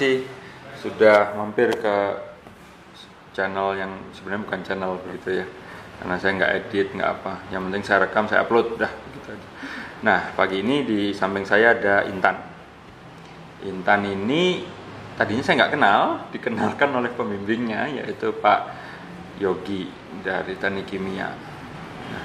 kasih sudah mampir ke channel yang sebenarnya bukan channel begitu ya. Karena saya nggak edit, nggak apa. Yang penting saya rekam, saya upload, dah begitu aja. Nah, pagi ini di samping saya ada Intan. Intan ini tadinya saya nggak kenal, dikenalkan oleh pembimbingnya yaitu Pak Yogi dari Teknik Kimia. Nah,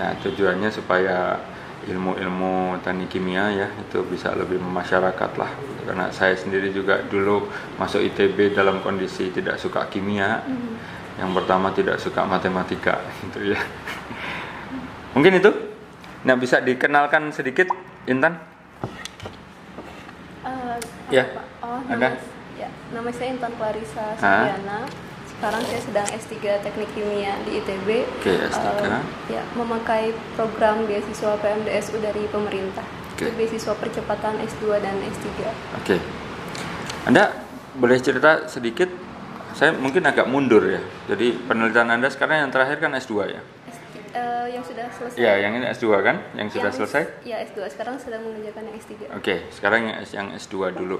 ya tujuannya supaya ilmu-ilmu teknik kimia ya itu bisa lebih memasyarakat lah. Karena saya sendiri juga dulu masuk ITB dalam kondisi tidak suka kimia. Yang pertama tidak suka matematika gitu ya. Mungkin itu? Nah bisa dikenalkan sedikit Intan? Eh, Ya, apa? Oh, ada? nama, ya, nama saya Intan Clarissa Hah? Sekarang saya sedang S3 Teknik Kimia di ITB. Oke, S3. Eh, ya, memakai program beasiswa PMDSU dari pemerintah. Oke. Itu beasiswa percepatan S2 dan S3. oke Anda boleh cerita sedikit saya mungkin agak mundur ya jadi penelitian Anda sekarang yang terakhir kan S2 ya S3, eh, yang sudah selesai. ya yang ini S2 kan yang sudah Yang- selesai Ya, S2. Sekarang sedang mengerjakan yang S3. Oke, sekarang yang, yang S2 dulu.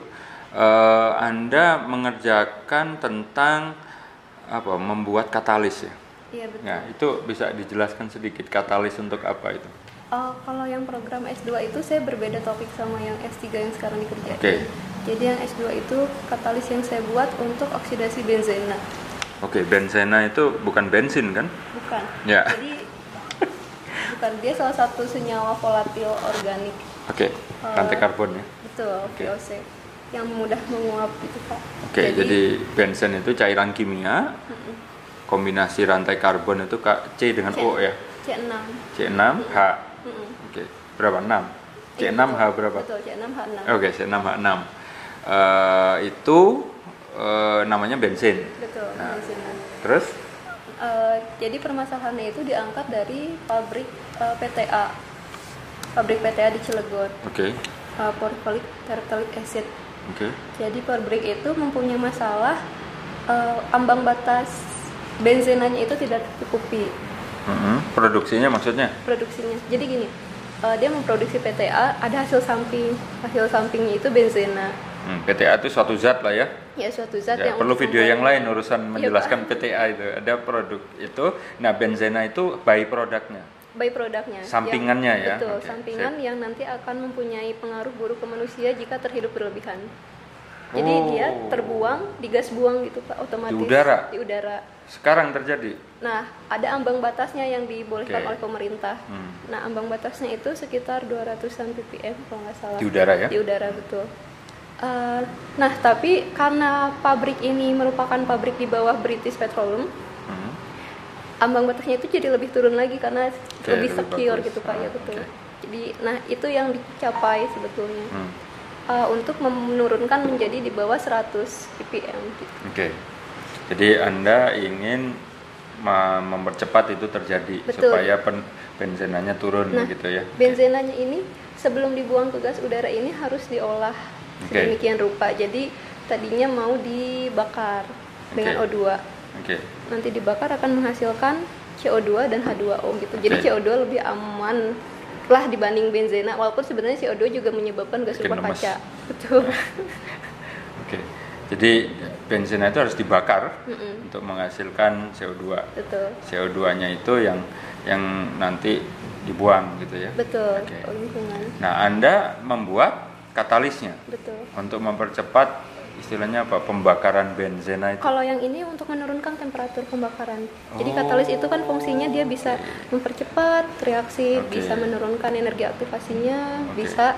Eh, anda mengerjakan tentang apa? Membuat katalis ya. Iya, betul. Nah, itu bisa dijelaskan sedikit katalis untuk apa itu? Oh, kalau yang program S2 itu saya berbeda topik sama yang S3 yang sekarang dikerjain. Oke. Jadi yang S2 itu katalis yang saya buat untuk oksidasi benzena. Oke, benzena itu bukan bensin kan? Bukan. Ya. Jadi bukan dia salah satu senyawa volatil organik. Oke, rantai karbon ya. Betul, Oke. VOC. Yang mudah menguap gitu, Pak. Oke, jadi, bensin itu cairan kimia. Mm-mm. Kombinasi rantai karbon itu Kak, C dengan O ya. C6. C6 H. Mm-mm. Oke, berapa? 6. Iya, C6 H betul. berapa? Betul, C6 H6. Oke, C6H6. Eh, itu eh, namanya bensin. Betul, Nah. benzena. Terus? Eh, jadi permasalahannya itu diangkat dari pabrik eh, PTA. Pabrik PTA di Cilegon. Oke, uh, polyphilic terephthalate acid. Oke, Jadi pabrik itu mempunyai masalah uh, ambang batas benzenanya itu tidak tercukupi Mhm. Produksinya maksudnya? produksinya. Jadi gini, uh, dia memproduksi PTA, ada hasil samping, hasil sampingnya itu benzena. Hmm, PTA itu suatu zat lah ya. Ya suatu zat Ya, yang perlu video yang lain urusan Iya, menjelaskan Pak. PTA itu. Ada produk itu. Nah, benzena itu by produknya. By produknya. Sampingannya ya? Betul, Oke, sampingan sip. yang nanti akan mempunyai pengaruh buruk ke manusia jika terhidup berlebihan. Jadi Oh. dia terbuang, digas buang gitu Pak, otomatis Di udara? Di udara. Sekarang terjadi. Nah, ada ambang batasnya yang dibolehkan Oke. oleh pemerintah. Hmm. Nah, ambang batasnya itu sekitar 200-an ppm kalau nggak salah. Di udara ya? Di udara betul. Eh, nah, tapi karena pabrik ini merupakan pabrik di bawah British Petroleum. Ambang batasnya itu jadi lebih turun lagi karena Oke, lebih lebih secure bagus. gitu pak ya Ah, betul. oke. Jadi, nah itu yang dicapai sebetulnya Hmm. Eh, untuk menurunkan menjadi di bawah 100 ppm. Gitu. Oke. Jadi Anda ingin me- mempercepat itu terjadi Betul. supaya pen- benzenanya turun Nah, gitu ya. benzenanya ini sebelum dibuang ke gas udara ini harus diolah Oke. sedemikian rupa. Jadi tadinya mau dibakar dengan Oke. O2. Oke. Nanti dibakar akan menghasilkan CO2 dan H2O gitu. Jadi Oke. CO2 lebih aman lah dibanding benzena walaupun sebenarnya CO2 juga menyebabkan gas rumah kaca. Betul. Oke. Jadi benzena itu harus dibakar Mm-mm. untuk menghasilkan CO2. Betul. CO2-nya itu yang yang nanti dibuang gitu ya. Betul. Oke. Oh, lingkungan. Nah, Anda membuat katalisnya Betul. untuk mempercepat istilahnya apa? Pembakaran benzena itu. Kalau yang ini untuk menurunkan temperatur pembakaran. Jadi Oh. katalis itu kan fungsinya dia bisa mempercepat reaksi, Oke. bisa menurunkan energi aktivasinya, Oke. bisa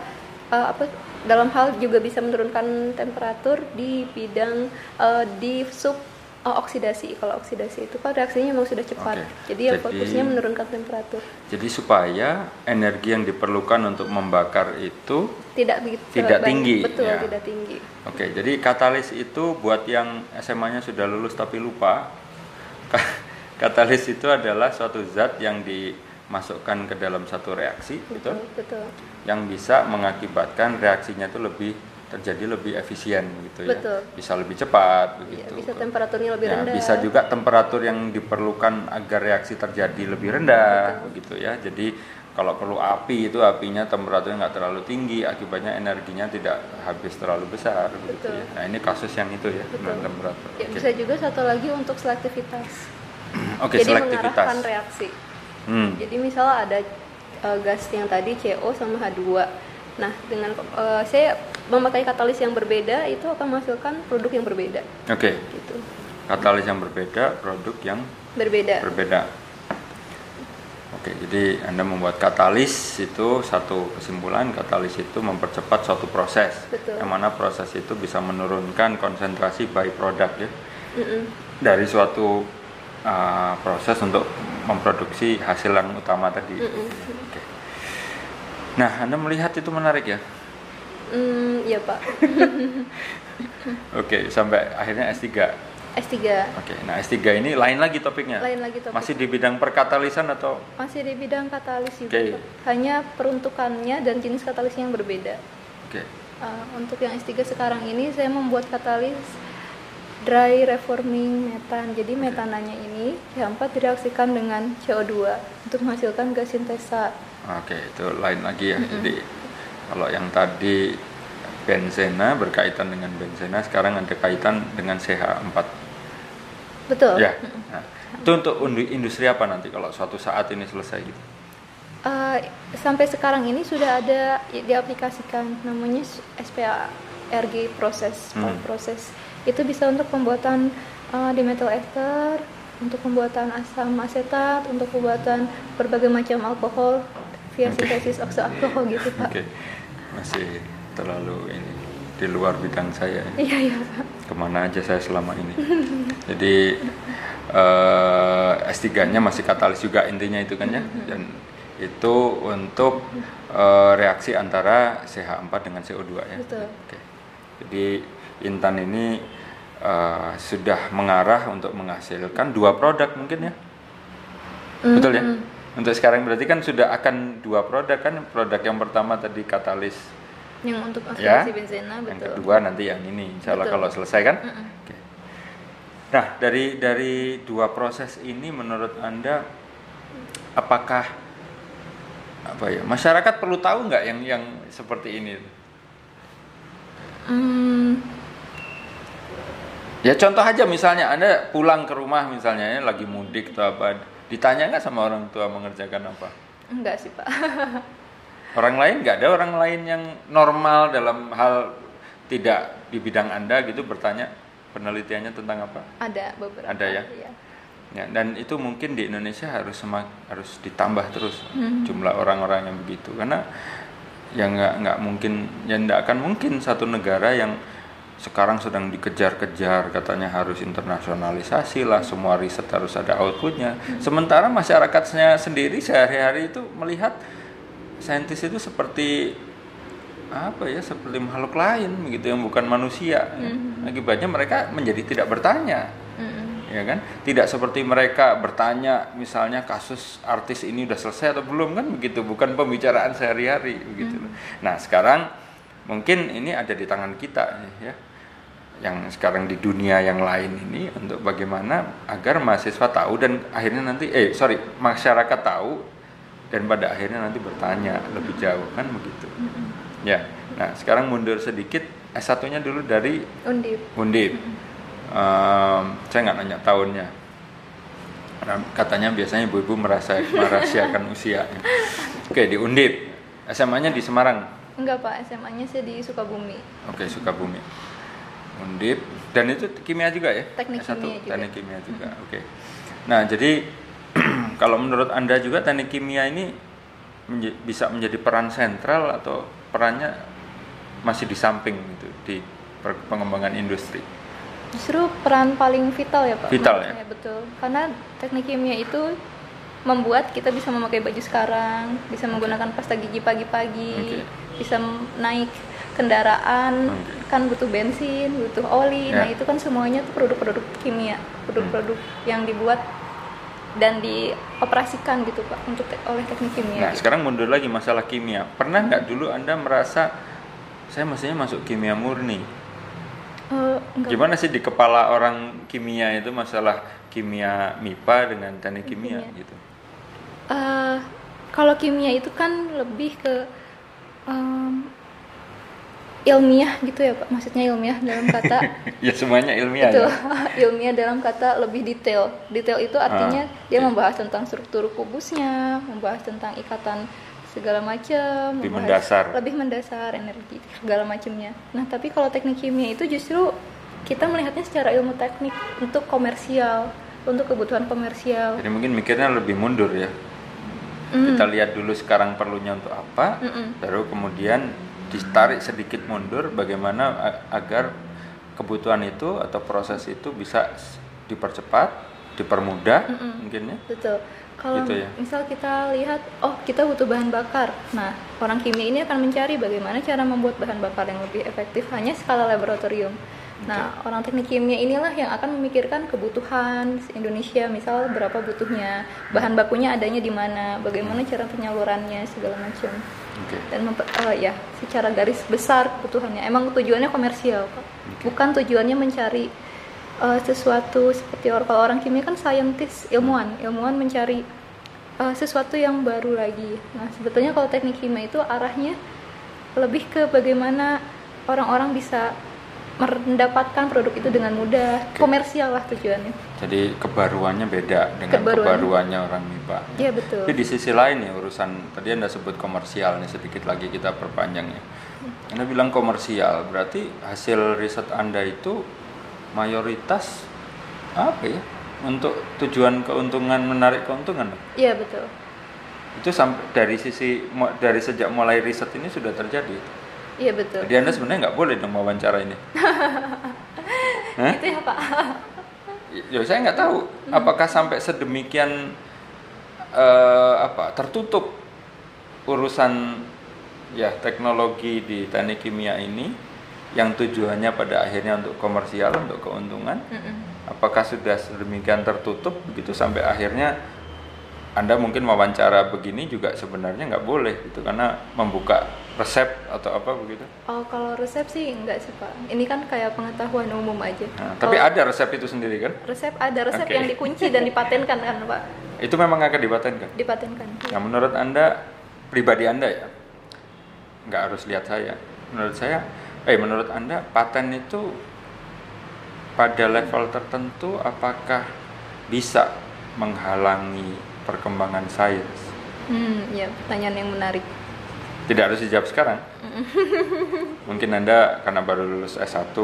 uh, apa dalam hal juga bisa menurunkan temperatur di bidang uh, di sub uh, oksidasi. Kalau oksidasi itu kan reaksinya memang sudah cepat. Oke. Jadi yang Jadi- fokusnya menurunkan temperatur. Jadi supaya energi yang diperlukan untuk membakar itu Tidak begitu Tidak banyak. tinggi, Betul, ya. tidak tinggi. Oke, jadi katalis itu buat yang SMA-nya sudah lulus tapi lupa. ka- Katalis itu adalah suatu zat yang dimasukkan ke dalam satu reaksi gitu, Betul, betul. yang bisa mengakibatkan reaksinya itu lebih terjadi lebih efisien gitu ya. Betul. Bisa lebih cepat Iya, begitu. bisa temperaturnya lebih Ya, rendah. bisa juga temperatur yang diperlukan agar reaksi terjadi lebih rendah begitu ya. Jadi kalau perlu api itu apinya temperaturnya nggak terlalu tinggi akibatnya energinya tidak habis terlalu besar gitu Betul. ya. Nah ini kasus yang itu ya Betul. temperatur. Ya, bisa juga satu lagi untuk selektivitas. Oke Jadi selektivitas. mengarahkan reaksi. Hmm. Jadi misalnya ada eh, gas yang tadi CO sama H2. Nah, dengan eh, saya memakai katalis yang berbeda itu akan menghasilkan produk yang berbeda Oke gitu. katalis yang berbeda produk yang Berbeda. berbeda. Oke, jadi Anda membuat katalis itu satu kesimpulan, katalis itu mempercepat suatu proses. Betul. Yang mana proses itu bisa menurunkan konsentrasi byproduct ya Mm-mm. dari suatu uh, proses untuk memproduksi hasil yang utama tadi. Oke. Nah, Anda melihat itu menarik ya. Hmm, iya, Pak. Oke, sampai akhirnya S3. S3 Oke, nah S3 ini lain lagi topiknya. lain lagi topik. Masih di bidang perkatalisan atau Masih di bidang katalis juga. Pak. Hanya peruntukannya dan jenis katalisnya yang berbeda. Oke. Uh, untuk yang S3 sekarang ini saya membuat katalis dry reforming metan. Jadi metananya ini C4 direaksikan dengan CO2 untuk menghasilkan gas sintesa. Oke, itu lain lagi ya. Jadi kalau yang tadi benzena berkaitan dengan benzena, sekarang ada kaitan dengan CH4. Betul. Ya. Nah, itu untuk industri apa nanti kalau suatu saat ini selesai gitu? Uh, sampai sekarang ini sudah ada i- diaplikasikan namanya s- SPARG proses Hmm. proses itu bisa untuk pembuatan uh, dimethyl ester untuk pembuatan asam asetat untuk pembuatan berbagai macam alkohol via Oke. sintesis okso-alkohol gitu pak Oke. Masih terlalu ini di luar bidang saya. ya. iya iya pak Ke mana aja saya selama ini. Jadi eh, S3-nya masih katalis juga intinya itu kan ya. Dan itu untuk eh, reaksi antara CH4 dengan CO2 ya. Betul. Oke. Jadi Intan ini eh, sudah mengarah untuk menghasilkan dua produk mungkin ya. Betul ya? Untuk sekarang berarti kan sudah akan dua produk kan. Produk yang pertama tadi katalis yang untuk ya. oksidasi benzena Yang betul kedua nanti yang ini. Insya Allah Betul. kalau selesai kan. Mm-mm. Oke. Nah, dari dari dua proses ini menurut Anda apakah apa ya? Masyarakat perlu tahu nggak yang yang seperti ini? Hmm, Ya contoh aja misalnya Anda pulang ke rumah misalnya ya lagi mudik atau apa, ditanya nggak sama orang tua mengerjakan apa? enggak sih pak Orang lain nggak ada orang lain yang normal dalam hal tidak di bidang Anda gitu bertanya penelitiannya tentang apa? ada beberapa Ada ya? iya. Ya, dan itu mungkin di Indonesia harus semak, harus ditambah terus Hmm. jumlah orang-orang yang begitu karena ya nggak nggak mungkin ya nggak akan mungkin satu negara yang sekarang sedang dikejar-kejar katanya harus internasionalisasi lah semua riset harus ada outputnya. Sementara masyarakatnya sendiri sehari-hari itu melihat saintis itu seperti apa ya seperti makhluk lain begitu yang bukan manusia. Mhm. akibatnya mereka menjadi tidak bertanya Mm-mm. ya kan? Tidak seperti mereka bertanya misalnya kasus artis ini udah selesai atau belum kan begitu? Bukan pembicaraan sehari-hari begitu. Nah sekarang mungkin ini ada di tangan kita ya yang sekarang di dunia yang lain ini untuk bagaimana agar mahasiswa tahu dan akhirnya nanti eh sorry masyarakat tahu dan pada akhirnya nanti bertanya lebih jauh kan begitu ya nah sekarang mundur sedikit S1 nya dulu dari undip Undip. Em, saya nggak nanya tahunnya. Karena katanya biasanya ibu-ibu merasa merahasiakan usia. Oke di Undip. SMA-nya di Semarang. enggak pak SMA-nya saya di Sukabumi Oke Sukabumi. Undip. Dan itu kimia juga ya? Teknik S1, kimia juga. Teknik kimia juga. Oke. Nah jadi kalau menurut anda juga teknik kimia ini menje- bisa menjadi peran sentral atau perannya masih di samping gitu di pengembangan industri. Justru peran paling vital ya Pak. Vital ya? saya, betul. Karena teknik kimia itu membuat kita bisa memakai baju sekarang, bisa menggunakan pasta gigi pagi-pagi, Oke. bisa naik kendaraan, Oke. Kan butuh bensin, butuh oli. Ya. Nah, itu kan semuanya tuh produk-produk kimia, produk-produk Hmm. yang dibuat dan dioperasikan gitu Pak untuk te- oleh teknik kimia. Nah, sekarang mundur lagi masalah kimia. Pernah nggak dulu Anda merasa saya mestinya masuk kimia murni? Enggak. Gimana sih di kepala orang kimia itu masalah kimia MIPA dengan teknik kimia Kimia. gitu? Eh, kalau kimia itu kan lebih ke em, ilmiah gitu ya pak maksudnya ilmiah dalam kata ya semuanya ilmiah itu ya. ilmiah dalam kata lebih detail detail itu artinya Ah, dia oke. membahas tentang struktur kubusnya membahas tentang ikatan segala macam Lebih mendasar. lebih mendasar energi segala macamnya nah tapi kalau teknik kimia itu justru kita melihatnya secara ilmu teknik untuk komersial untuk kebutuhan komersial Jadi mungkin mikirnya lebih mundur ya. Mm. Kita lihat dulu sekarang perlunya untuk apa, Mm-mm. baru kemudian ditarik sedikit mundur bagaimana agar kebutuhan itu atau proses itu bisa dipercepat, dipermudah Mm-mm. mungkin ya. Betul. Kalau Gitu ya. misal kita lihat, oh kita butuh bahan bakar. Nah, orang kimia ini akan mencari bagaimana cara membuat bahan bakar yang lebih efektif hanya skala laboratorium. Nah, orang teknik kimia inilah yang akan memikirkan kebutuhan Indonesia, misal berapa butuhnya, bahan bakunya adanya di mana, bagaimana cara penyalurannya segala macam. Oke. Dan eh, ya, secara garis besar kebutuhannya. Emang tujuannya komersial, Pak. Bukan tujuannya mencari eh, sesuatu seperti orang kalau orang kimia kan scientist, ilmuwan, ilmuwan mencari eh, sesuatu yang baru lagi. Nah, sebetulnya kalau teknik kimia itu arahnya lebih ke bagaimana orang-orang bisa mendapatkan produk itu dengan mudah, komersial lah tujuannya. Jadi kebaruannya beda dengan Kebaruan. kebaruannya orang MIPA. Iya betul. Tapi di sisi lain ya urusan tadi Anda sebut komersial nih sedikit lagi kita perpanjang ya. Anda bilang komersial, berarti hasil riset Anda itu mayoritas apa ya? Untuk tujuan keuntungan menarik keuntungan. Iya betul. Itu sampai dari sisi dari sejak mulai riset ini sudah terjadi. Iya betul. Jadi Anda sebenarnya nggak boleh dong wawancara ini. Hah? Itu ya Pak. Ya saya nggak tahu apakah sampai sedemikian eh, apa tertutup urusan ya teknologi di teknik kimia ini yang tujuannya pada akhirnya untuk komersial untuk keuntungan Mm-mm. apakah sudah sedemikian tertutup begitu sampai akhirnya anda mungkin wawancara begini juga sebenarnya nggak boleh gitu karena membuka resep atau apa begitu Oh kalau resep sih enggak sih Pak. Ini kan kayak pengetahuan umum aja. Nah, tapi Kalau ada resep itu sendiri kan resep ada resep Oke. yang dikunci dan dipatenkan kan Pak. itu memang akan dipatenkan Dipatenkan. Nah, menurut Anda, pribadi Anda ya, nggak harus lihat saya. Menurut saya, eh menurut Anda, paten itu pada level tertentu apakah bisa menghalangi perkembangan sains? Hmm, ya pertanyaan yang menarik. Tidak harus dijawab sekarang. Mungkin Anda karena baru lulus S1,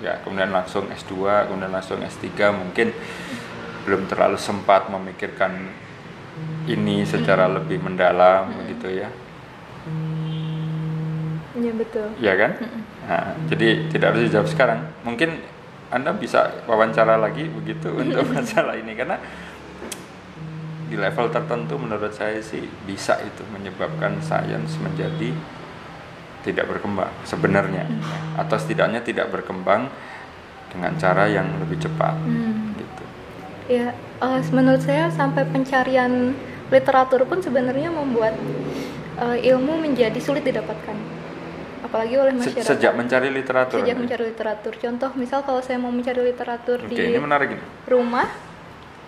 ya kemudian langsung S2, kemudian langsung S3, mungkin belum terlalu sempat memikirkan ini secara lebih mendalam begitu ya. Iya betul. Iya kan? Nah, jadi tidak harus dijawab sekarang. Mungkin Anda bisa wawancara lagi begitu untuk masalah ini karena di level tertentu menurut saya sih bisa itu menyebabkan sains menjadi tidak berkembang sebenarnya atau setidaknya tidak berkembang dengan cara yang lebih cepat Hmm. gitu. Ya, eh, menurut saya sampai pencarian literatur pun sebenarnya membuat eh, ilmu menjadi sulit didapatkan. Apalagi oleh masyarakat. Sejak mencari literatur. Sejak mencari literatur. Contoh, misal kalau saya mau mencari literatur Oke, di ini menarik rumah,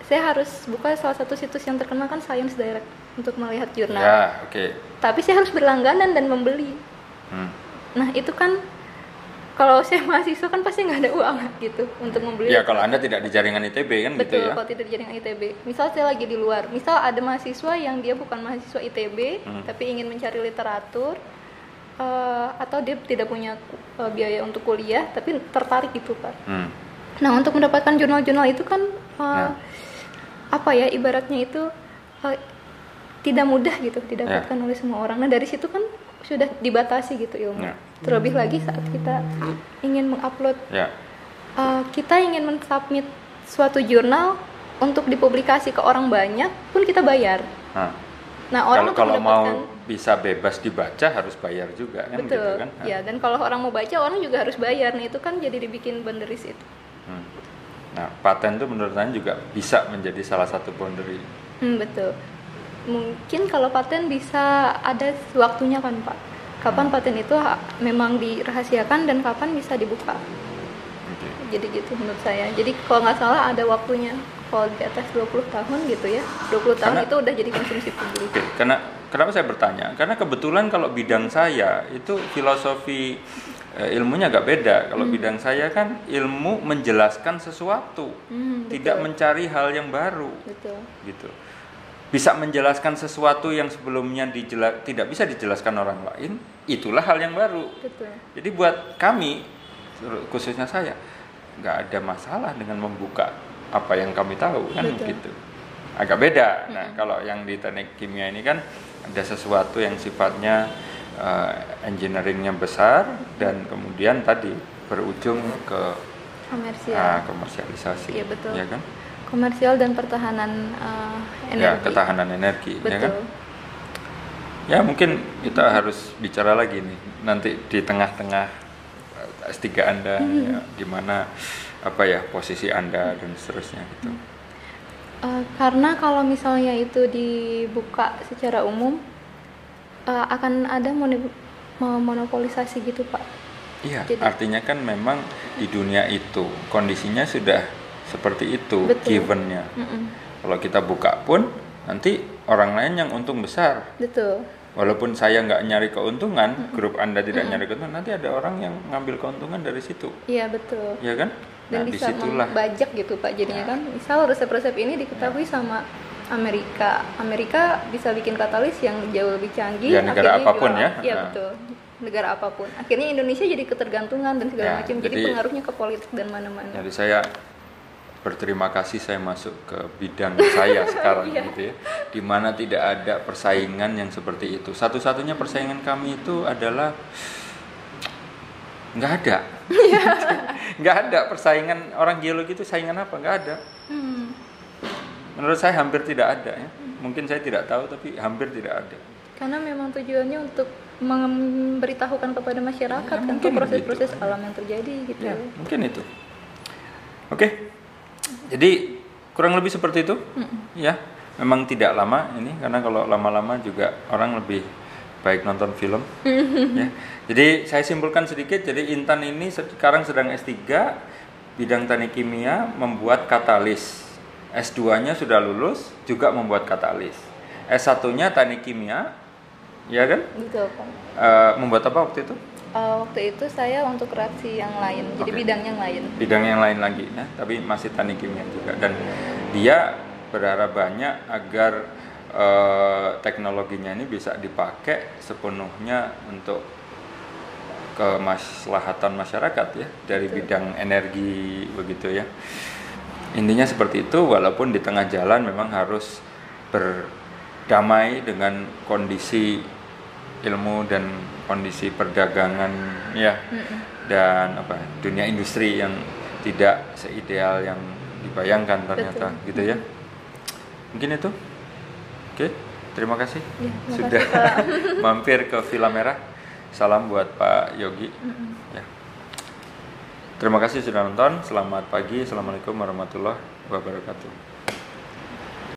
saya harus buka salah satu situs yang terkenal kan Science Direct untuk melihat jurnal. Ya, oke. Tapi saya harus berlangganan dan membeli. Hmm. Nah itu kan kalau saya mahasiswa kan pasti nggak ada uang gitu untuk membeli. Ya kalau Anda tidak di jaringan ITB kan gitu Betul, ya. kalau tidak di jaringan ITB. Misal saya lagi di luar, misal ada mahasiswa yang dia bukan mahasiswa ITB, Hmm. tapi ingin mencari literatur, eh, atau dia tidak punya eh, biaya untuk kuliah, tapi tertarik gitu pak. Hmm. Nah untuk mendapatkan jurnal-jurnal itu kan eh, Nah. Apa ya ibaratnya itu eh, tidak mudah gitu didapatkan Ya. oleh semua orang. Nah dari situ kan sudah dibatasi gitu ilmu. Ya. Terlebih lagi saat kita ingin mengupload Ya. Uh, kita ingin mensubmit suatu jurnal untuk dipublikasi ke orang banyak pun kita bayar. Nah. Nah orang kalau kalau mau bisa bebas dibaca harus bayar juga kan betul, gitu kan. ya dan kalau orang mau baca orang juga harus bayar. Nah itu kan jadi dibikin boundaries itu. Hmm. Nah, paten itu menurut saya juga bisa menjadi salah satu boundary. Hmm, betul. Mungkin kalau paten bisa ada waktunya kan pak. Kapan paten itu memang dirahasiakan dan kapan bisa dibuka. Oke. Jadi gitu menurut saya. Jadi kalau nggak salah ada waktunya. Kalau di atas 20 tahun gitu ya. 20 tahun Karena- itu udah jadi konsumsi publik. Oke, karena kenapa saya bertanya? Karena kebetulan kalau bidang saya itu filosofi ilmunya agak beda. Kalau bidang saya kan ilmu menjelaskan sesuatu, Hmm, tidak mencari hal yang baru, betul gitu. Bisa menjelaskan sesuatu yang sebelumnya dijela- tidak bisa dijelaskan orang lain, itulah hal yang baru. betul Jadi buat kami, khususnya saya, nggak ada masalah dengan membuka apa yang kami tahu kan Betul. gitu. Agak beda. Nah kalau yang di teknik kimia ini kan ada sesuatu yang sifatnya eh, engineeringnya besar dan kemudian tadi berujung ke komersial ah, komersialisasi, Iya, betul. ya kan? komersial dan pertahanan uh, Ya energi ketahanan energi, ya kan? betul Ya mungkin kita harus bicara lagi nih nanti di tengah-tengah eh, S3 Anda ya, gimana apa ya posisi Anda dan seterusnya gitu. Uh, karena kalau misalnya itu dibuka secara umum uh, akan ada monopolisasi gitu pak Iya, Jadi- artinya kan memang di dunia itu kondisinya sudah seperti itu Betul. givennya. Mm-mm. Kalau kita buka pun nanti orang lain yang untung besar. betul Walaupun saya nggak nyari keuntungan, grup Anda tidak nyari keuntungan, nanti ada orang yang ngambil keuntungan dari situ, iya betul ya kan? dan Nah, bisa di situlah membajak gitu pak jadinya kan misal resep-resep ini diketahui sama Amerika Amerika bisa bikin katalis yang jauh lebih canggih Ya, negara akhirnya apa pun jual- ya. iya Nah. betul negara apa pun akhirnya Indonesia jadi ketergantungan dan segala Ya, macam jadi, jadi- pengaruhnya ke politik dan mana-mana Jadi saya berterima kasih saya masuk ke bidang saya sekarang Iya. gitu ya, di mana tidak ada persaingan yang seperti itu. Satu-satunya persaingan kami itu adalah nggak ada, Iya. nggak ada persaingan orang geologi itu saingan apa? Nggak ada. Hmm, Menurut saya hampir tidak ada ya. Mungkin saya tidak tahu tapi hampir tidak ada. karena memang tujuannya untuk memberitahukan kepada masyarakat Ya, mungkin proses-proses begitu. alam yang terjadi gitu Ya, mungkin itu. Oke. Jadi kurang lebih seperti itu. Ya, memang tidak lama ini karena kalau lama-lama juga orang lebih baik nonton film. ya. Jadi saya simpulkan sedikit. Jadi Intan ini sekarang sedang S3 bidang teknik kimia membuat katalis. S2-nya sudah lulus juga membuat katalis. S1-nya teknik kimia, ya kan? gitu kan Eh, membuat apa waktu itu? Eh, waktu itu saya untuk reaksi yang lain jadi bidang yang lain bidang yang lain lagi ya, tapi masih teknik kimia juga dan dia berharap banyak agar eh, teknologinya ini bisa dipakai sepenuhnya untuk kemaslahatan masyarakat ya dari bidang energi begitu ya intinya seperti itu walaupun di tengah jalan memang harus berdamai dengan kondisi ilmu dan kondisi perdagangan ya. Dan apa dunia industri yang tidak seideal yang dibayangkan ternyata Betul. gitu ya. Mungkin itu? Oke terima kasih. Ya, terima sudah kasih, mampir ke Villa Merah. Salam buat Pak Yogi. Ya terima kasih sudah nonton. Selamat pagi. Assalamualaikum warahmatullahi wabarakatuh